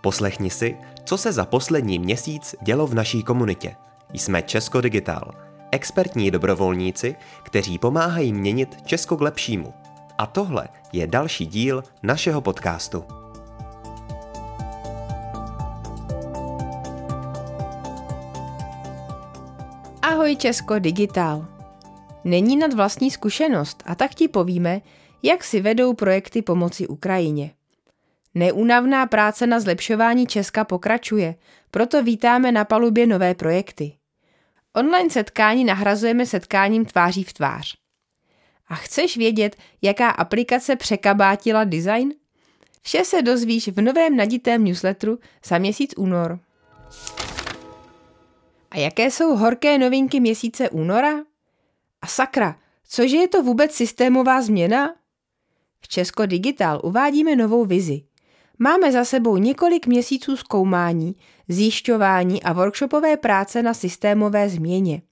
Poslechni si, co se za poslední měsíc dělo v naší komunitě. Jsme Česko Digital, expertní dobrovolníci, kteří pomáhají měnit Česko k lepšímu. A tohle je další díl našeho podcastu. Ahoj Česko Digital. Není nad vlastní zkušenost a tak ti povíme, jak si vedou projekty pomoci Ukrajině. Neúnavná práce na zlepšování Česka pokračuje, proto vítáme na palubě nové projekty. Online setkání nahrazujeme setkáním tváří v tvář. A chceš vědět, jaká aplikace překabátila design? Vše se dozvíš v novém naditém newsletteru za měsíc únor. A jaké jsou horké novinky měsíce února? A sakra, cože je to vůbec systémová změna? V Česko Digital uvádíme novou vizi. Máme za sebou několik měsíců zkoumání, zjišťování a workshopové práce na systémové změně.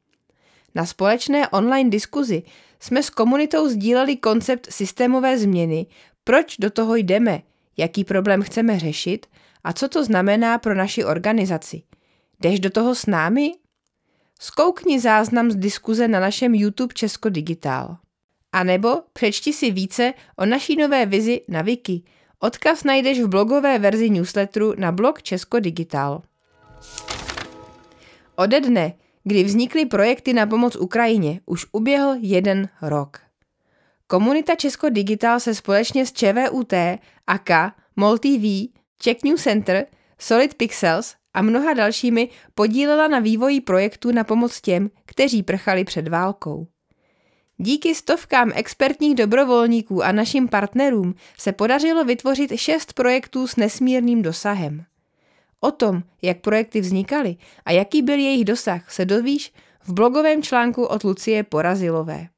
Na společné online diskuzi jsme s komunitou sdíleli koncept systémové změny, proč do toho jdeme, jaký problém chceme řešit a co to znamená pro naši organizaci. Jdeš do toho s námi? Zkoukni záznam z diskuze na našem YouTube Česko Digital. A nebo přečti si více o naší nové vizi na Wiki. Odkaz najdeš v blogové verzi newsletteru na blog Česko Digital. Ode dne, kdy vznikly projekty na pomoc Ukrajině, už uběhl jeden rok. Komunita Česko Digital se společně s ČVUT, AK, MolTV, Czech New Center, Solid Pixels a mnoha dalšími podílela na vývoji projektu na pomoc těm, kteří prchali před válkou. Díky stovkám expertních dobrovolníků a našim partnerům se podařilo vytvořit šest projektů s nesmírným dosahem. O tom, jak projekty vznikaly a jaký byl jejich dosah, se dovíš v blogovém článku od Lucie Porazilové.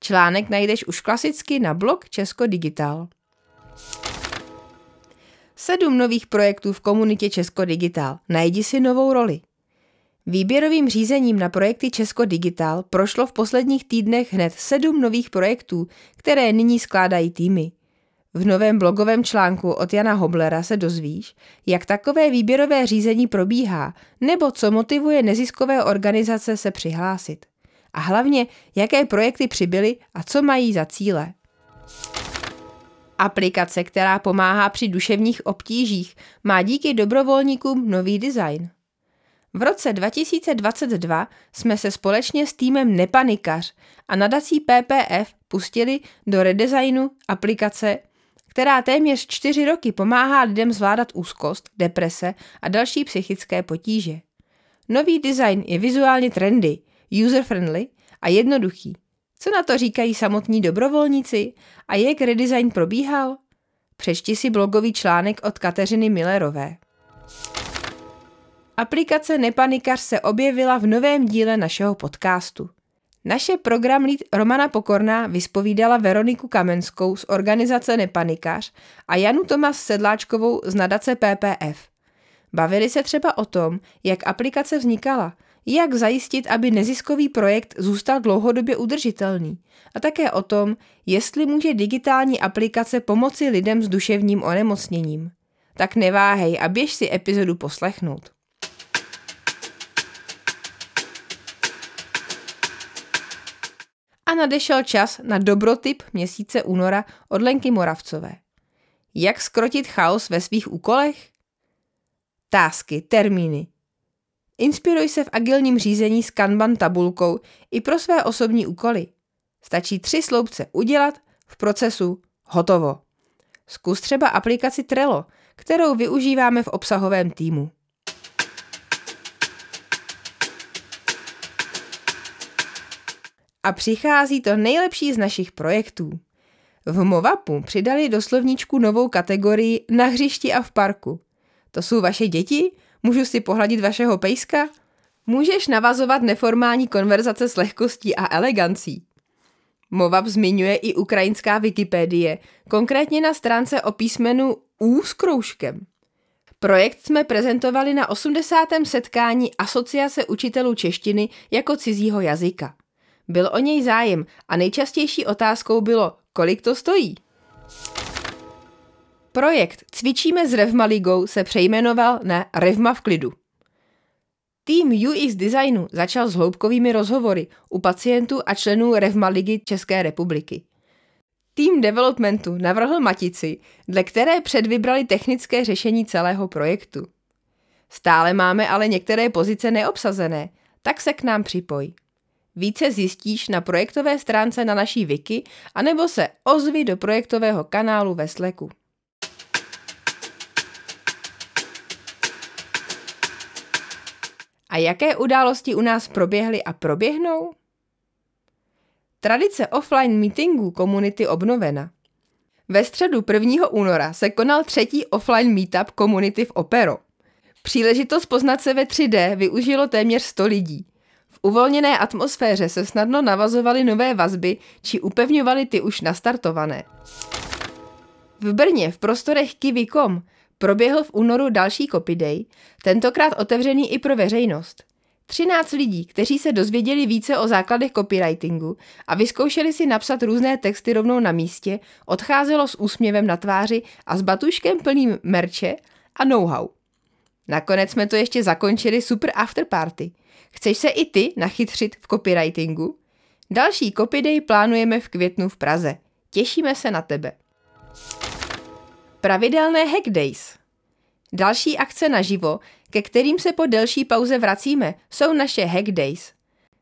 Článek najdeš už klasicky na blog Česko Digital. Sedm nových projektů v komunitě Česko Digital. Najdi si novou roli. Výběrovým řízením na projekty Česko Digital prošlo v posledních týdnech hned sedm nových projektů, které nyní skládají týmy. V novém blogovém článku od Jana Hoblera se dozvíš, jak takové výběrové řízení probíhá, nebo co motivuje neziskové organizace se přihlásit. A hlavně, jaké projekty přibyly a co mají za cíle. Aplikace, která pomáhá při duševních obtížích, má díky dobrovolníkům nový design. V roce 2022 jsme se společně s týmem Nepanikař a nadací PPF pustili do redesignu aplikace, která téměř čtyři roky pomáhá lidem zvládat úzkost, deprese a další psychické potíže. Nový design je vizuálně trendy, user-friendly a jednoduchý. Co na to říkají samotní dobrovolníci a jak redesign probíhal? Přečti si blogový článek od Kateřiny Millerové. Aplikace Nepanikař se objevila v novém díle našeho podcastu. Naše program lead Romana Pokorná vyspovídala Veroniku Kamenskou z organizace Nepanikař a Janu Tomas Sedláčkovou z nadace PPF. Bavili se třeba o tom, jak aplikace vznikala, jak zajistit, aby neziskový projekt zůstal dlouhodobě udržitelný a také o tom, jestli může digitální aplikace pomoci lidem s duševním onemocněním. Tak neváhej a běž si epizodu poslechnout. A nadešel čas na dobrotyp měsíce února od Lenky Moravcové. Jak skrotit chaos ve svých úkolech? Tásky, termíny. Inspiruj se v agilním řízení s Kanban tabulkou i pro své osobní úkoly. Stačí tři sloupce udělat, v procesu hotovo. Zkus třeba aplikaci Trello, kterou využíváme v obsahovém týmu. A přichází to nejlepší z našich projektů. V Movapu přidali do slovníčku novou kategorii na hřišti a v parku. To jsou vaše děti? Můžu si pohladit vašeho pejska? Můžeš navazovat neformální konverzace s lehkostí a elegancí. Movap zmiňuje i ukrajinská Wikipedie, konkrétně na stránce o písmenu U s kroužkem. Projekt jsme prezentovali na 80. setkání Asociace učitelů češtiny jako cizího jazyka. Byl o něj zájem a nejčastější otázkou bylo, kolik to stojí. Projekt Cvičíme s Revma ligou se přejmenoval na Revma v klidu. Tým UX designu začal s hloubkovými rozhovory u pacientů a členů Revma ligy České republiky. Tým developmentu navrhl matici, dle které předvybrali technické řešení celého projektu. Stále máme ale některé pozice neobsazené, tak se k nám připoj. Více zjistíš na projektové stránce na naší wiki, anebo se ozvi do projektového kanálu ve Slacku. A jaké události u nás proběhly a proběhnou? Tradice offline meetingů komunity obnovena. Ve středu 1. února se konal třetí offline meetup komunity v Opero. Příležitost poznat se ve 3D využilo téměř 100 lidí. Uvolněné atmosféře se snadno navazovaly nové vazby či upevňovaly ty už nastartované. V Brně v prostorech Kiwi.com proběhl v únoru další Day, tentokrát otevřený i pro veřejnost. 13 lidí, kteří se dozvěděli více o základech copywritingu a vyzkoušeli si napsat různé texty rovnou na místě, odcházelo s úsměvem na tváři a s batuškem plným merče a know-how. Nakonec jsme to ještě zakončili super afterparty. Chceš se i ty nachytřit v copywritingu? Další Copy Day plánujeme v květnu v Praze. Těšíme se na tebe. Pravidelné Hack Days. Další akce naživo, ke kterým se po delší pauze vracíme, jsou naše Hack Days.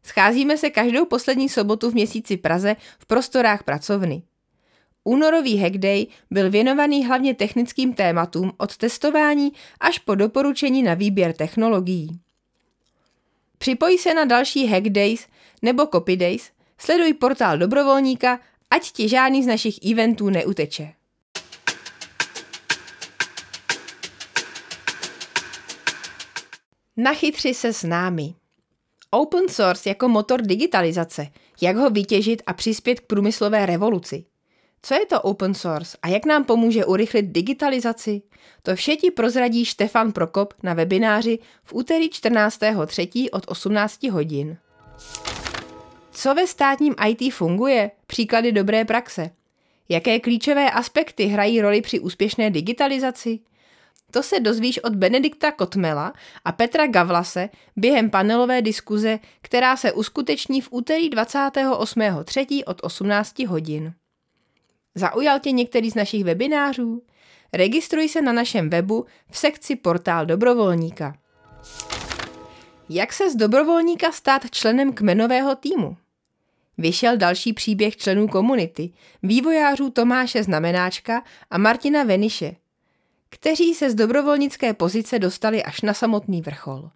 Scházíme se každou poslední sobotu v měsíci Praze v prostorách pracovny. Únorový Hack Day byl věnovaný hlavně technickým tématům od testování až po doporučení na výběr technologií. Připoj se na další Hack Days nebo Copy Days, sleduj portál dobrovolníka, ať ti žádný z našich eventů neuteče. Nachytři se s námi. Open source jako motor digitalizace, jak ho vytěžit a přispět k průmyslové revoluci. Co je to open source a jak nám pomůže urychlit digitalizaci? To vše ti prozradí Štefan Prokop na webináři v úterý 14.3. od 18 hodin. Co ve státním IT funguje? Příklady dobré praxe. Jaké klíčové aspekty hrají roli při úspěšné digitalizaci? To se dozvíš od Benedikta Kotmela a Petra Gavlase během panelové diskuze, která se uskuteční v úterý 28.3. od 18 hodin. Zaujal tě některý z našich webinářů? Registruj se na našem webu v sekci Portál dobrovolníka. Jak se z dobrovolníka stát členem kmenového týmu? Vyšel další příběh členů komunity, vývojářů Tomáše Znamenáčka a Martina Veniše, kteří se z dobrovolnické pozice dostali až na samotný vrchol.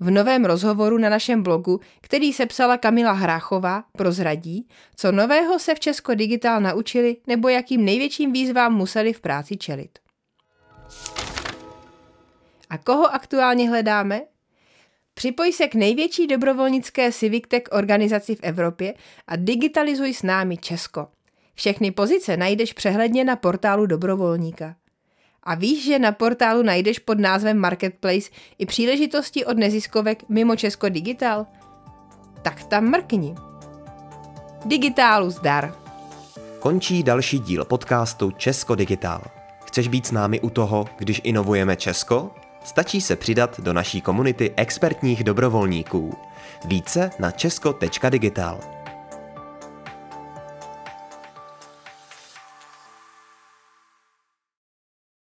V novém rozhovoru na našem blogu, který sepsala Kamila Hráchová, prozradí, co nového se v Česko Digitál naučili nebo jakým největším výzvám museli v práci čelit. A koho aktuálně hledáme? Připoj se k největší dobrovolnické Civic Tech organizaci v Evropě a digitalizuj s námi Česko. Všechny pozice najdeš přehledně na portálu dobrovolníka. A víš, že na portálu najdeš pod názvem Marketplace i příležitosti od neziskovek mimo Česko Digital? Tak tam mrkni. Digitálu zdar. Končí další díl podcastu Česko Digital. Chceš být s námi u toho, když inovujeme Česko? Stačí se přidat do naší komunity expertních dobrovolníků. Více na česko.digital.